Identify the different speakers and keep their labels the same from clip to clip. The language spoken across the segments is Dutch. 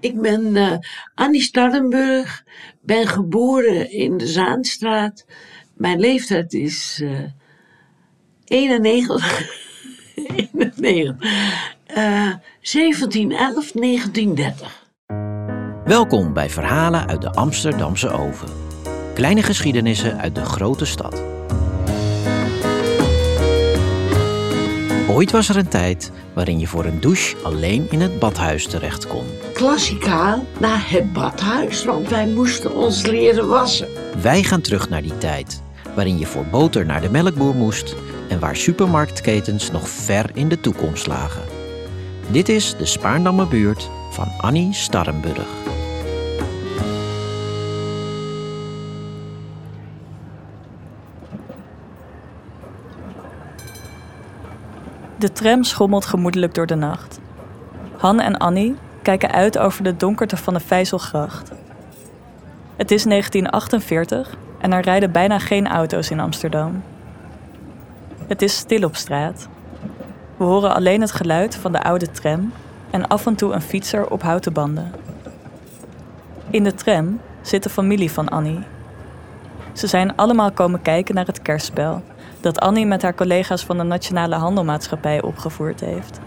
Speaker 1: Ik ben uh, Annie Starrenburg, ben geboren in de Zaanstraat. Mijn leeftijd is uh, 91. 91. Uh, 1711, 1930.
Speaker 2: Welkom bij Verhalen uit de Amsterdamse Oven. Kleine geschiedenissen uit de grote stad. Ooit was er een tijd waarin je voor een douche alleen in het badhuis terecht kon.
Speaker 1: Klassikaal naar het badhuis, want wij moesten ons leren wassen.
Speaker 2: Wij gaan terug naar die tijd waarin je voor boter naar de melkboer moest en waar supermarktketens nog ver in de toekomst lagen. Dit is de Spaarndamme buurt van Annie Starrenburg.
Speaker 3: De tram schommelt gemoedelijk door de nacht. Han en Annie kijken uit over de donkerte van de Vijzelgracht. Het is 1948 en er rijden bijna geen auto's in Amsterdam. Het is stil op straat. We horen alleen het geluid van de oude tram en af en toe een fietser op houten banden. In de tram zit de familie van Annie. Ze zijn allemaal komen kijken naar het kerstspel dat Annie met haar collega's van de Nationale Handelmaatschappij opgevoerd heeft.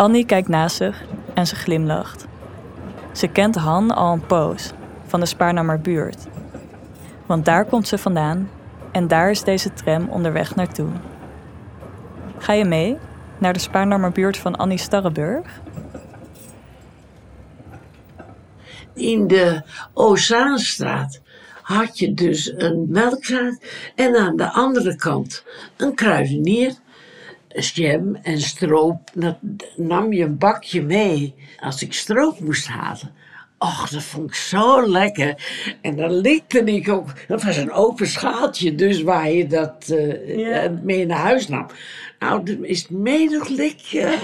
Speaker 3: Annie kijkt naast zich en ze glimlacht. Ze kent Han al een poos van de Spaarnamer buurt. Want daar komt ze vandaan en daar is deze tram onderweg naartoe. Ga je mee naar de Spaarnamer buurt van Annie Starrenburg?
Speaker 1: In de Ozaanstraat had je dus een melkzaak en aan de andere kant een kruidenier. Jam en stroop, dat nam je een bakje mee als ik stroop moest halen. Och, dat vond ik zo lekker. En dan likte ik ook. Dat was een open schaaltje, dus waar je dat uh, mee naar huis nam. Nou, dat is menig likje.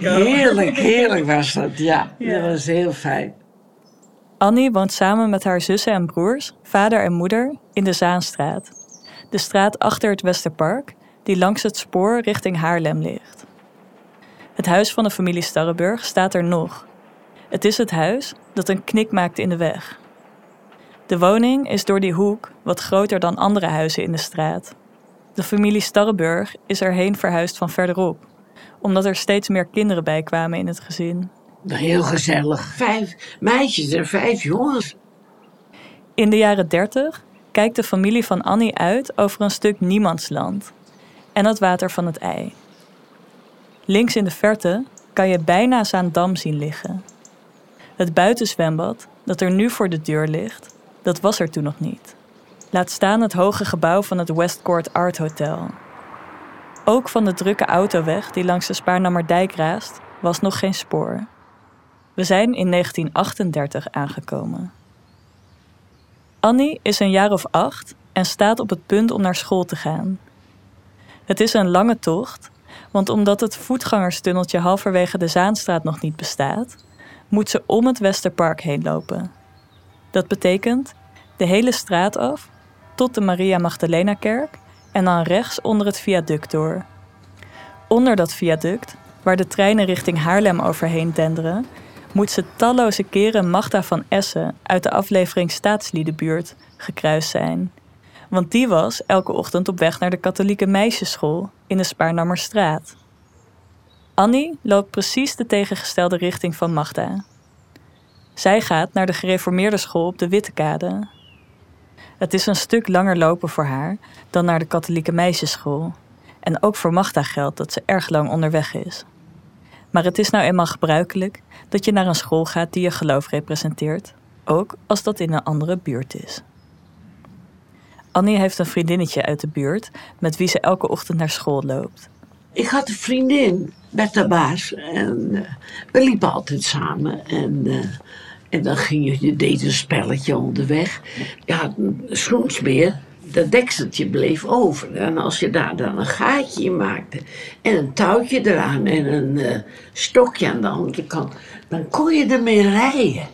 Speaker 1: heerlijk, heerlijk was dat, ja. ja. Dat was heel fijn.
Speaker 3: Annie woont samen met haar zussen en broers, vader en moeder, in de Zaanstraat. De straat achter het Westerpark, die langs het spoor richting Haarlem ligt. Het huis van de familie Starrenburg staat er nog. Het is het huis dat een knik maakt in de weg. De woning is door die hoek wat groter dan andere huizen in de straat. De familie Starrenburg is erheen verhuisd van verderop, omdat er steeds meer kinderen bij kwamen in het gezin.
Speaker 1: Heel gezellig. Vijf meisjes en vijf jongens.
Speaker 3: In de jaren dertig kijkt de familie van Annie uit over een stuk niemandsland en het water van het ei. Links in de verte kan je bijna Zaandam zien liggen. Het buitenzwembad, dat er nu voor de deur ligt, dat was er toen nog niet. Laat staan het hoge gebouw van het Westcourt Art Hotel. Ook van de drukke autoweg die langs de Spaarnammerdijk raast, was nog geen spoor. We zijn in 1938 aangekomen. Annie is een jaar of acht en staat op het punt om naar school te gaan. Het is een lange tocht, want omdat het voetgangerstunneltje halverwege de Zaanstraat nog niet bestaat, moet ze om het Westerpark heen lopen. Dat betekent de hele straat af tot de Maria Magdalena kerk en dan rechts onder het viaduct door. Onder dat viaduct, waar de treinen richting Haarlem overheen denderen, moet ze talloze keren Magda van Essen uit de aflevering Staatsliedenbuurt gekruist zijn. Want die was elke ochtend op weg naar de katholieke meisjesschool in de Spaarnammerstraat. Annie loopt precies de tegengestelde richting van Magda. Zij gaat naar de gereformeerde school op de Wittekade. Het is een stuk langer lopen voor haar dan naar de katholieke meisjesschool. En ook voor Magda geldt dat ze erg lang onderweg is. Maar het is nou eenmaal gebruikelijk dat je naar een school gaat die je geloof representeert, ook als dat in een andere buurt is. Annie heeft een vriendinnetje uit de buurt met wie ze elke ochtend naar school loopt.
Speaker 1: Ik had een vriendin, Bertha Baas, en uh, we liepen altijd samen. En, uh, en dan ging je, je deed een spelletje onderweg. Ja, soms meer dat dekseltje bleef over. En als je daar dan een gaatje in maakte en een touwtje eraan en een uh, stokje aan de andere kant, dan kon je ermee rijden.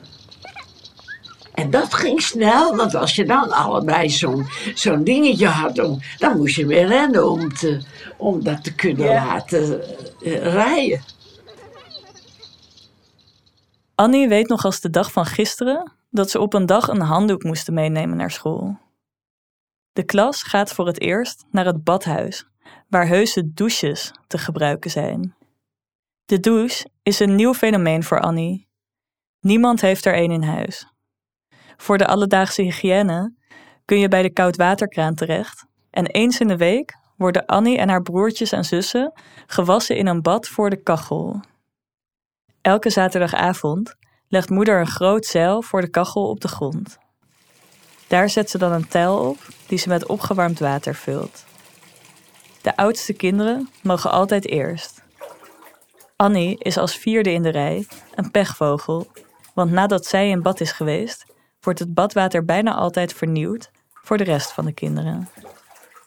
Speaker 1: En dat ging snel, want als je dan allebei zo'n zo'n dingetje had, om, dan moest je weer rennen om, te, om dat te kunnen laten uh, rijden.
Speaker 3: Annie weet nog als de dag van gisteren dat ze op een dag een handdoek moesten meenemen naar school. De klas gaat voor het eerst naar het badhuis, waar heuse douches te gebruiken zijn. De douche is een nieuw fenomeen voor Annie. Niemand heeft er een in huis. Voor de alledaagse hygiëne kun je bij de koudwaterkraan terecht en eens in de week worden Annie en haar broertjes en zussen gewassen in een bad voor de kachel. Elke zaterdagavond legt moeder een groot zeil voor de kachel op de grond. Daar zet ze dan een tijl op die ze met opgewarmd water vult. De oudste kinderen mogen altijd eerst. Annie is als vierde in de rij een pechvogel, want nadat zij in bad is geweest, wordt het badwater bijna altijd vernieuwd voor de rest van de kinderen.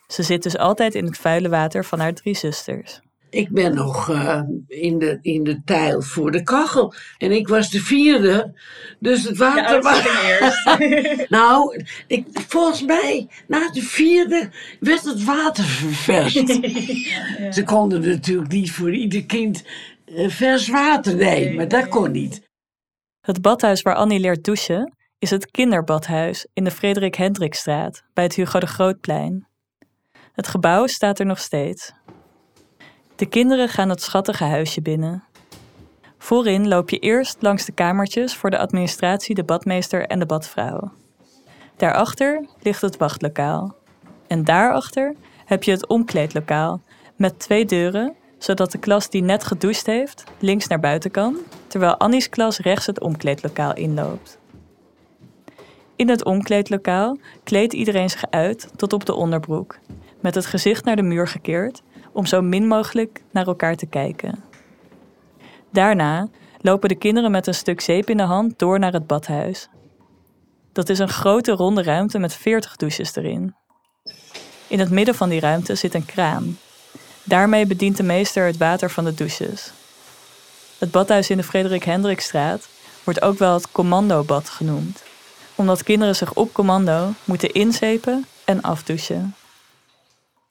Speaker 3: Ze zit dus altijd in het vuile water van haar drie zusters.
Speaker 1: Ik ben nog uh, in, de, in de tijl voor de kachel. En ik was de vierde. Dus het water
Speaker 3: was... eerst.
Speaker 1: nou, ik, volgens mij, na de vierde werd het water ververst. ja. Ze konden natuurlijk niet voor ieder kind uh, vers water nemen. Nee, dat kon niet.
Speaker 3: Het badhuis waar Annie leert douchen is het kinderbadhuis in de Frederik Hendrikstraat bij het Hugo de Grootplein. Het gebouw staat er nog steeds. De kinderen gaan het schattige huisje binnen. Voorin loop je eerst langs de kamertjes voor de administratie, de badmeester en de badvrouw. Daarachter ligt het wachtlokaal. En daarachter heb je het omkleedlokaal met twee deuren, zodat de klas die net gedoucht heeft links naar buiten kan, terwijl Annie's klas rechts het omkleedlokaal inloopt. In het omkleedlokaal kleedt iedereen zich uit tot op de onderbroek, met het gezicht naar de muur gekeerd om zo min mogelijk naar elkaar te kijken. Daarna lopen de kinderen met een stuk zeep in de hand door naar het badhuis. Dat is een grote ronde ruimte met 40 douches erin. In het midden van die ruimte zit een kraan. Daarmee bedient de meester het water van de douches. Het badhuis in de Frederik Hendrikstraat wordt ook wel het commandobad genoemd, omdat kinderen zich op commando moeten inzepen en afdouchen.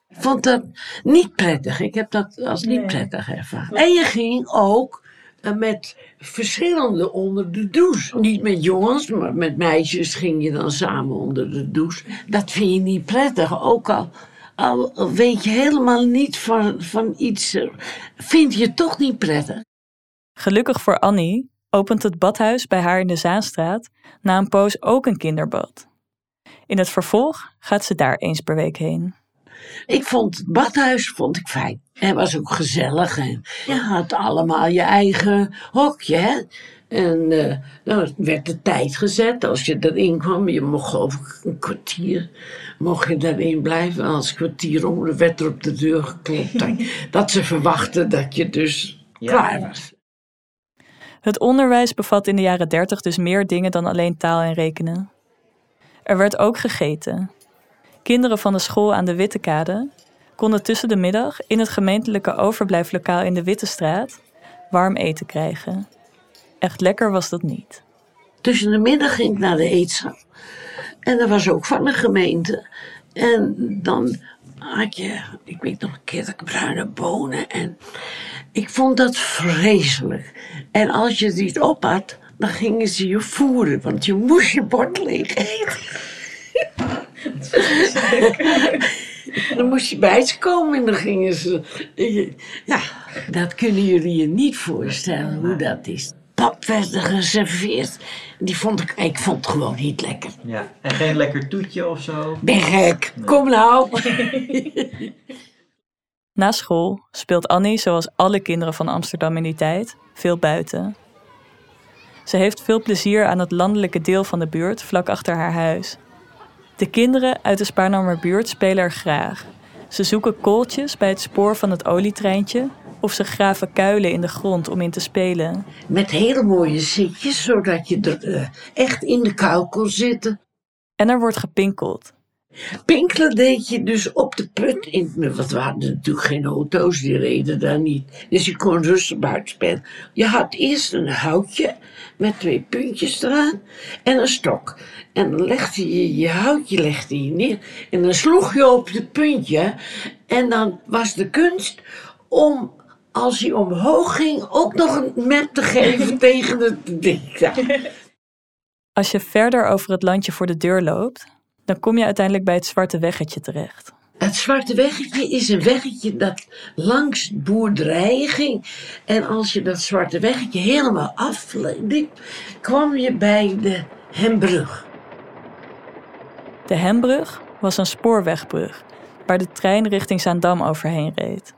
Speaker 1: Ik vond dat niet prettig. Ik heb dat als niet prettig ervaren. En je ging ook eh, met verschillende onder de douche. Niet met jongens, maar met meisjes ging je dan samen onder de douche. Dat vind je niet prettig. Ook al, al weet je helemaal niet van, van iets, eh, vind je toch niet prettig.
Speaker 3: Gelukkig voor Annie opent het badhuis bij haar in de Zaanstraat na een poos ook een kinderbad. In het vervolg gaat ze daar eens per week heen.
Speaker 1: Ik vond het badhuis vond ik fijn. Het was ook gezellig. En je had allemaal je eigen hokje. Hè? En uh, dan werd de tijd gezet. Als je erin kwam, je mocht ik een kwartier, mocht je daarin blijven. Als een kwartier om, werd er op de deur geklopt. dat ze verwachten dat je dus klaar was.
Speaker 3: Het onderwijs bevat in de jaren dertig dus meer dingen dan alleen taal en rekenen. Er werd ook gegeten. Kinderen van de school aan de Wittekade konden tussen de middag in het gemeentelijke overblijflokaal in de Wittestraat warm eten krijgen. Echt lekker was dat niet.
Speaker 1: Tussen de middag ging ik naar de eetzaal. En dat was ook van de gemeente. En dan had je, ik weet nog een keer, bruine bonen. En ik vond dat vreselijk. En als je het niet op had, dan gingen ze je voeren, want je moest je bord leeg eten. dan moest je bij ze komen en dan gingen ze. Ja, dat kunnen jullie je niet voorstellen hoe dat is. Pap werd er geserveerd. Die vond ik, ik vond het gewoon niet lekker.
Speaker 2: Ja, en geen lekker toetje of zo?
Speaker 1: Ben gek, kom nou.
Speaker 3: Na school speelt Annie, zoals alle kinderen van Amsterdam in die tijd, veel buiten. Ze heeft veel plezier aan het landelijke deel van de buurt vlak achter haar huis. De kinderen uit de Spaarnammer buurt spelen er graag. Ze zoeken kooltjes bij het spoor van het olietreintje of ze graven kuilen in de grond om in te spelen.
Speaker 1: Met hele mooie zitjes, zodat je er uh, echt in de kou kon zitten.
Speaker 3: En er wordt gepinkeld.
Speaker 1: Pinkelen deed je dus op de put. In, wat waren er natuurlijk geen auto's, die reden daar niet. Dus je kon rustig buiten spelen. Je had eerst een houtje met twee puntjes eraan en een stok. En dan legde je je houtje legde je neer en dan sloeg je op het puntje. En dan was de kunst om als hij omhoog ging, ook nog een map te geven tegen het ding.
Speaker 3: Als je verder over het landje voor de deur loopt, dan kom je uiteindelijk bij het zwarte weggetje terecht.
Speaker 1: Het zwarte weggetje is een weggetje dat langs boerderijen ging. En als je dat zwarte weggetje helemaal afliep, kwam je bij de Hembrug.
Speaker 3: De Hembrug was een spoorwegbrug waar de trein richting Zaandam overheen reed.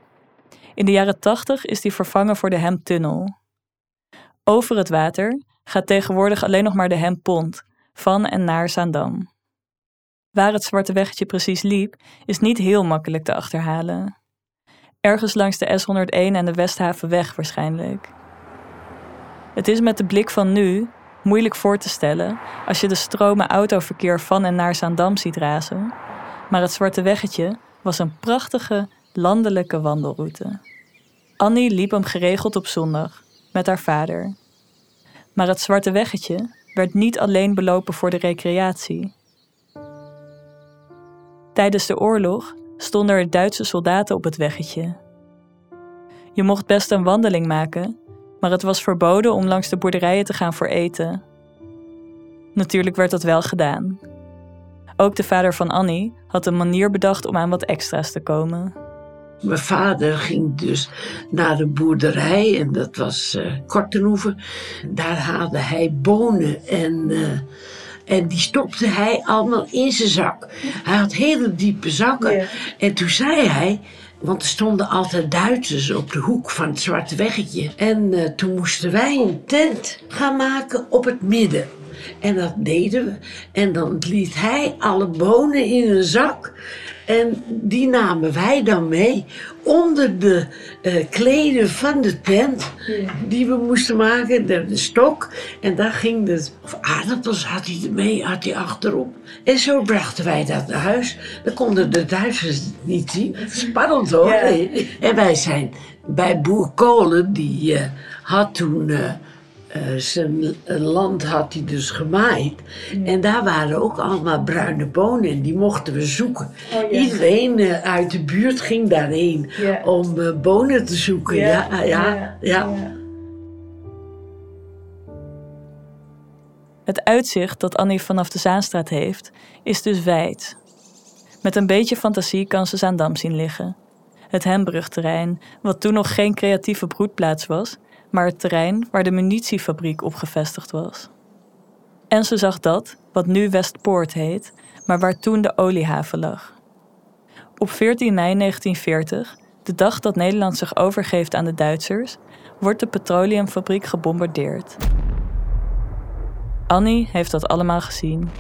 Speaker 3: In de jaren 80 is die vervangen voor de Hemtunnel. Over het water gaat tegenwoordig alleen nog maar de Hempont van en naar Zaandam. Waar het zwarte weggetje precies liep, is niet heel makkelijk te achterhalen. Ergens langs de S101 en de Westhavenweg waarschijnlijk. Het is met de blik van nu moeilijk voor te stellen als je de stromen autoverkeer van en naar Zaandam ziet razen. Maar het zwarte weggetje was een prachtige landelijke wandelroute. Annie liep hem geregeld op zondag met haar vader. Maar het zwarte weggetje werd niet alleen belopen voor de recreatie. Tijdens de oorlog stonden er Duitse soldaten op het weggetje. Je mocht best een wandeling maken, maar het was verboden om langs de boerderijen te gaan voor eten. Natuurlijk werd dat wel gedaan. Ook de vader van Annie had een manier bedacht om aan wat extra's te komen.
Speaker 1: Mijn vader ging dus naar de boerderij en dat was uh, Kortenhoeven. Daar haalde hij bonen en, uh, en die stopte hij allemaal in zijn zak. Hij had hele diepe zakken.
Speaker 3: Ja.
Speaker 1: En toen zei hij, want er stonden altijd Duitsers op de hoek van het Zwarte Weggetje. En uh, toen moesten wij een tent gaan maken op het midden. En dat deden we. En dan liet hij alle bonen in een zak. En die namen wij dan mee onder de uh, kleden van de tent die we moesten maken, de, de, stok. En daar ging de, of aardappels had hij ermee, had hij achterop. En zo brachten wij dat naar huis. Dan konden de Duitsers het niet zien. Spannend hoor.
Speaker 3: Ja.
Speaker 1: En wij zijn bij boer Kolen, die uh, had toen... Uh, uh, zijn land had hij dus gemaaid. Ja. En daar waren ook allemaal bruine bonen en die mochten we zoeken.
Speaker 3: Oh.
Speaker 1: Iedereen uh, uit de buurt ging daarheen om uh, bonen te zoeken. Ja, ja, ja.
Speaker 3: Het uitzicht dat Annie vanaf de Zaanstraat heeft, is dus wijd. Met een beetje fantasie kan ze Zaandam zien liggen. Het Hembrugterrein, wat toen nog geen creatieve broedplaats was, maar het terrein waar de munitiefabriek op gevestigd was. En ze zag dat, wat nu Westpoort heet, maar waar toen de oliehaven lag. Op 14 mei 1940, de dag dat Nederland zich overgeeft aan de Duitsers, wordt de petroleumfabriek gebombardeerd. Annie heeft dat allemaal gezien.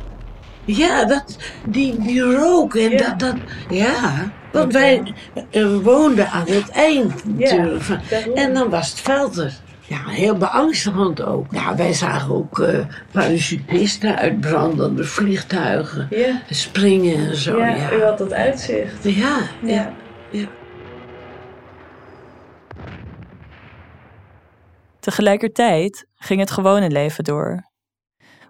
Speaker 1: Ja, dat, die, die rook en
Speaker 3: Ja.
Speaker 1: dat, dat, ja. Want wij eh, woonden aan het eind natuurlijk.
Speaker 3: daarom.
Speaker 1: en dan was het veld er. Ja, heel beangstigend ook. Ja, wij zagen ook eh parachutisten uit brandende vliegtuigen
Speaker 3: Ja,
Speaker 1: springen en zo. Ja, ja.
Speaker 3: had dat uitzicht.
Speaker 1: ja, ja. ja.
Speaker 3: Tegelijkertijd ging het gewone leven door.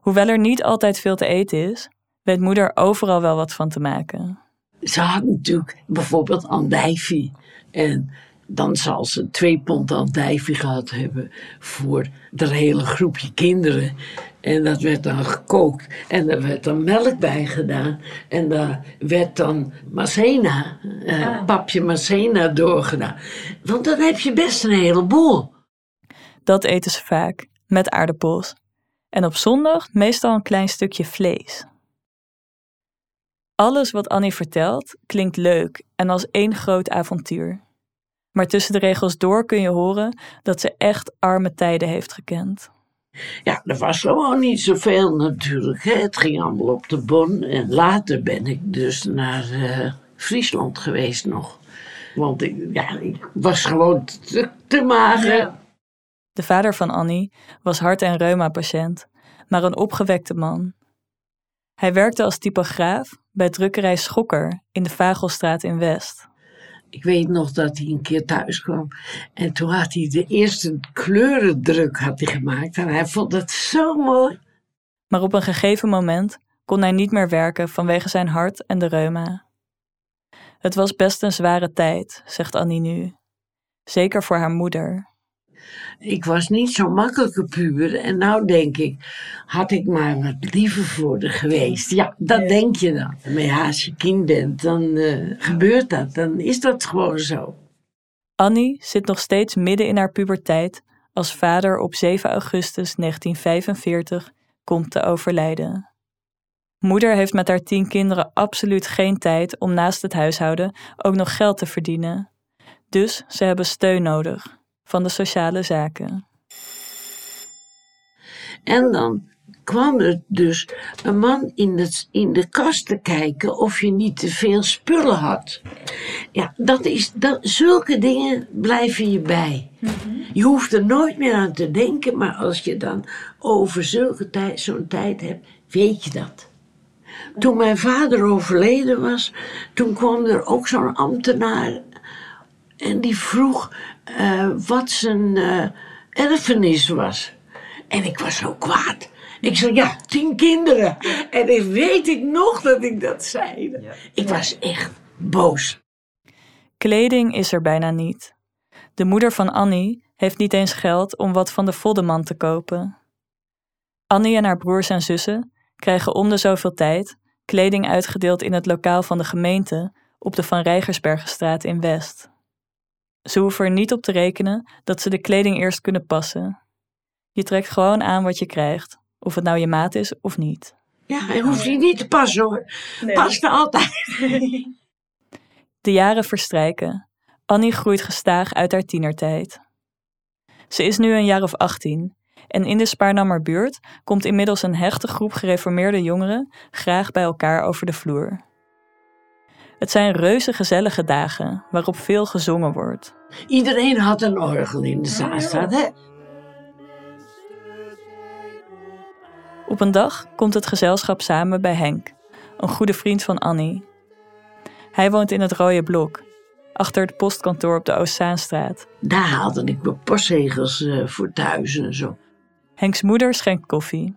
Speaker 3: Hoewel er niet altijd veel te eten is, weet moeder overal wel wat van te maken.
Speaker 1: Ze had natuurlijk bijvoorbeeld andijvie. En dan zal ze twee pond andijvie gehad hebben voor dat hele groepje kinderen. En dat werd dan gekookt. En daar werd dan melk bij gedaan. En daar werd dan macena, eh, papje macena doorgedaan. Want dan heb je best een heleboel.
Speaker 3: Dat eten ze vaak, met aardappels. En op zondag meestal een klein stukje vlees. Alles wat Annie vertelt klinkt leuk en als één groot avontuur. Maar tussen de regels door kun je horen dat ze echt arme tijden heeft gekend.
Speaker 1: Ja, er was gewoon niet zoveel natuurlijk. Hè. Het ging allemaal op de bon. En later ben ik dus naar eh, Friesland geweest nog. Want ik, ja, ik was gewoon te, te mager.
Speaker 3: De vader van Annie was hart- en reuma-patiënt, maar een opgewekte man. Hij werkte als typograaf bij drukkerij Schokker in de Vagelstraat in West.
Speaker 1: Ik weet nog dat hij een keer thuis kwam. En toen had hij de eerste kleurendruk had hij gemaakt. En hij vond het zo mooi.
Speaker 3: Maar op een gegeven moment kon hij niet meer werken vanwege zijn hart en de reuma. Het was best een zware tijd, zegt Annie nu. zeker voor haar moeder.
Speaker 1: Ik was niet zo'n makkelijke puber. En nou denk ik, had ik maar wat liever voor de geweest. Ja, dat denk je dan. Maar ja, als je kind bent, dan uh, gebeurt dat. Dan is dat gewoon zo.
Speaker 3: Annie zit nog steeds midden in haar puberteit als vader op 7 augustus 1945 komt te overlijden. Moeder heeft met haar tien kinderen absoluut geen tijd om naast het huishouden ook nog geld te verdienen. Dus ze hebben steun nodig van de sociale zaken.
Speaker 1: En dan kwam er dus een man in de, in de kast te kijken of je niet te veel spullen had. Ja, dat is, dat, zulke dingen blijven je bij. Je hoeft er nooit meer aan te denken, maar als je dan over zulke tijd, zo'n tijd hebt, weet je dat. Toen mijn vader overleden was, toen kwam er ook zo'n ambtenaar en die vroeg uh, wat zijn uh, erfenis was. En ik was zo kwaad. Ik zei, ja, tien kinderen. En ik weet ik nog dat ik dat zei. Ik was echt boos.
Speaker 3: Kleding is er bijna niet. De moeder van Annie heeft niet eens geld om wat van de voddeman te kopen. Annie en haar broers en zussen krijgen om de zoveel tijd kleding uitgedeeld in het lokaal van de gemeente op de Van Rijgersbergenstraat in West. Ze hoeven er niet op te rekenen dat ze de kleding eerst kunnen passen. Je trekt gewoon aan wat je krijgt, of het nou je maat is of niet.
Speaker 1: Ja, hij hoeft je niet te passen hoor. Nee. Past er altijd.
Speaker 3: De jaren verstrijken. Annie groeit gestaag uit haar tienertijd. Ze is nu een jaar of 18 en in de Spaarnammer buurt komt inmiddels een hechte groep gereformeerde jongeren graag bij elkaar over de vloer. Het zijn reuze gezellige dagen waarop veel gezongen wordt.
Speaker 1: Iedereen had een orgel in de Zaanstad, hè?
Speaker 3: Op een dag komt het gezelschap samen bij Henk, een goede vriend van Annie. Hij woont in het Rode Blok, achter het postkantoor op de Oostzaanstraat.
Speaker 1: Daar haalde ik mijn postzegels uh, voor thuis en zo.
Speaker 3: Henks moeder schenkt koffie.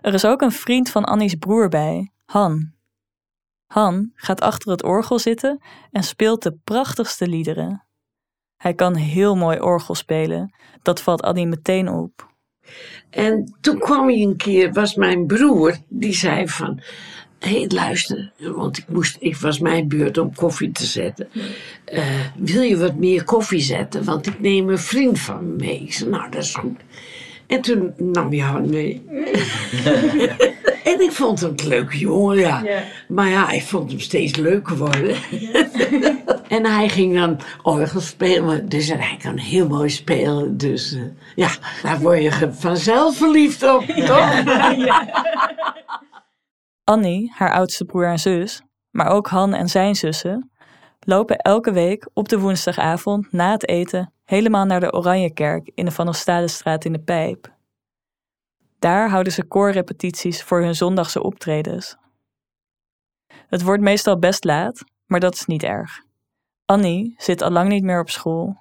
Speaker 3: Er is ook een vriend van Annie's broer bij, Han. Han gaat achter het orgel zitten en speelt de prachtigste liederen. Hij kan heel mooi orgel spelen, dat valt Annie meteen op.
Speaker 1: En toen kwam hij een keer, was mijn broer, die zei van... Hé, hey, luister, want ik moest, ik was mijn beurt om koffie te zetten. Uh, wil je wat meer koffie zetten? Want ik neem een vriend van me mee. Ik zei, nou, dat is goed. En toen nam je Han mee. en ik vond hem een leuke jongen, ja. ja. Maar ja, ik vond hem steeds leuker worden. Ja. en hij ging dan orgel spelen. Dus hij kan heel mooi spelen. Dus uh, ja, daar word je vanzelf verliefd op, toch?
Speaker 3: Annie, haar oudste broer en zus, maar ook Han en zijn zussen, lopen elke week op de woensdagavond na het eten helemaal naar de Oranjekerk in de Van Ostadestraat in de Pijp. Daar houden ze koorrepetities voor hun zondagse optredens. Het wordt meestal best laat, maar dat is niet erg. Annie zit al lang niet meer op school.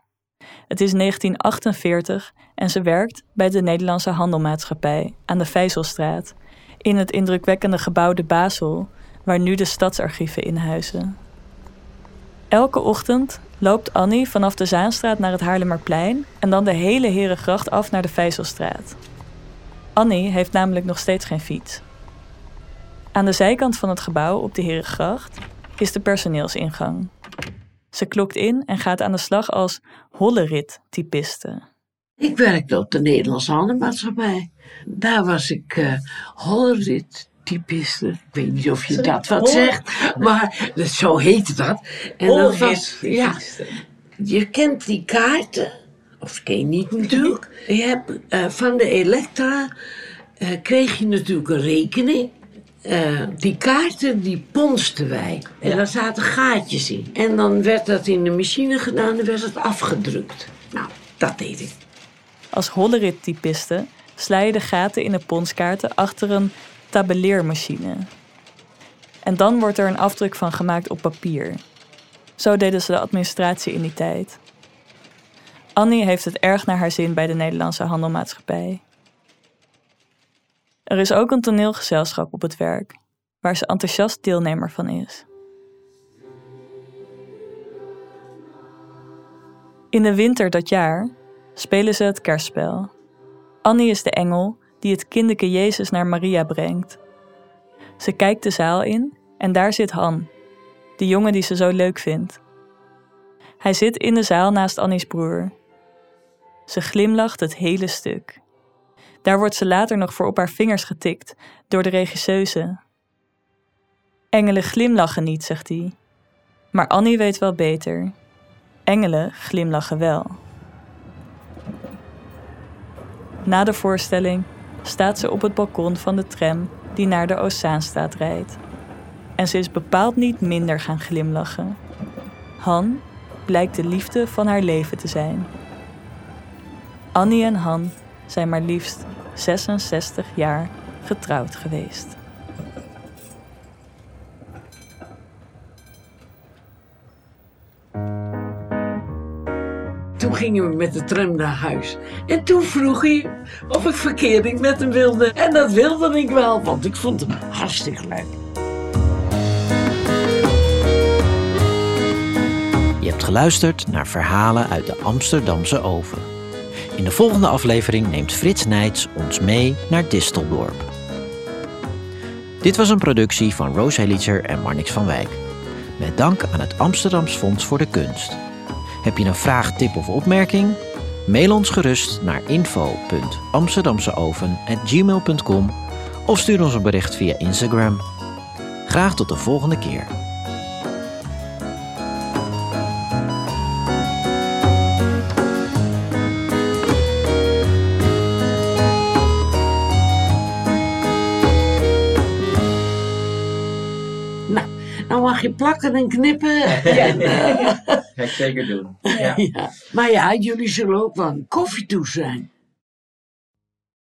Speaker 3: Het is 1948 en ze werkt bij de Nederlandse Handelmaatschappij aan de Vijzelstraat, in het indrukwekkende gebouw De Basel, waar nu de stadsarchieven in huizen. Elke ochtend loopt Annie vanaf de Zaanstraat naar het Haarlemmerplein en dan de hele Herengracht af naar de Vijzelstraat. Annie heeft namelijk nog steeds geen fiets. Aan de zijkant van het gebouw op de Herengracht is de personeelsingang. Ze klokt in en gaat aan de slag als hollerit-typiste.
Speaker 1: Ik werkte op de Nederlandse Handelmaatschappij. Daar was ik uh, hollerit typiste. Ik weet niet of je dat wat zegt, maar zo heette dat. En dat was, ja, je kent die kaarten, of ken je niet natuurlijk. Je hebt uh, van de Elektra uh, kreeg je natuurlijk een rekening. Uh, die kaarten die ponsten wij. En ja. daar zaten gaatjes in. En dan werd dat in de machine gedaan en werd het afgedrukt. Nou, dat deed ik.
Speaker 3: Als hollerit-typiste sla je de gaten in de ponskaarten achter een tabelleermachine. En dan wordt er een afdruk van gemaakt op papier. Zo deden ze de administratie in die tijd. Annie heeft het erg naar haar zin bij de Nederlandse Handelmaatschappij. Er is ook een toneelgezelschap op het werk, waar ze enthousiast deelnemer van is. In de winter dat jaar spelen ze het kerstspel. Annie is de engel die het kinderke Jezus naar Maria brengt. Ze kijkt de zaal in en daar zit Han, de jongen die ze zo leuk vindt. Hij zit in de zaal naast Annie's broer. Ze glimlacht het hele stuk. Daar wordt ze later nog voor op haar vingers getikt door de regisseuse. Engelen glimlachen niet, zegt hij. Maar Annie weet wel beter. Engelen glimlachen wel. Na de voorstelling staat ze op het balkon van de tram die naar de Oceaanstaat rijdt. En ze is bepaald niet minder gaan glimlachen. Han blijkt de liefde van haar leven te zijn. Annie en Han zijn maar liefst 66 jaar getrouwd geweest.
Speaker 1: Toen gingen we met de tram naar huis. En toen vroeg hij of ik verkering met hem wilde. En dat wilde ik wel, want ik vond hem hartstikke leuk.
Speaker 2: Je hebt geluisterd naar verhalen uit de Amsterdamse Oven. In de volgende aflevering neemt Frits Nijts ons mee naar Disteldorp. Dit was een productie van Roos Helitzer en Marnix van Wijk. Met dank aan het Amsterdams Fonds voor de Kunst. Heb je een vraag, tip of opmerking? Mail ons gerust naar info.amsterdamseoven.gmail.com of stuur ons een bericht via Instagram. Graag tot de volgende keer.
Speaker 1: Mag je plakken en knippen.
Speaker 4: Ja, ga ik zeker doen.
Speaker 1: Ja. Maar ja, jullie zullen ook wel een koffie toe zijn.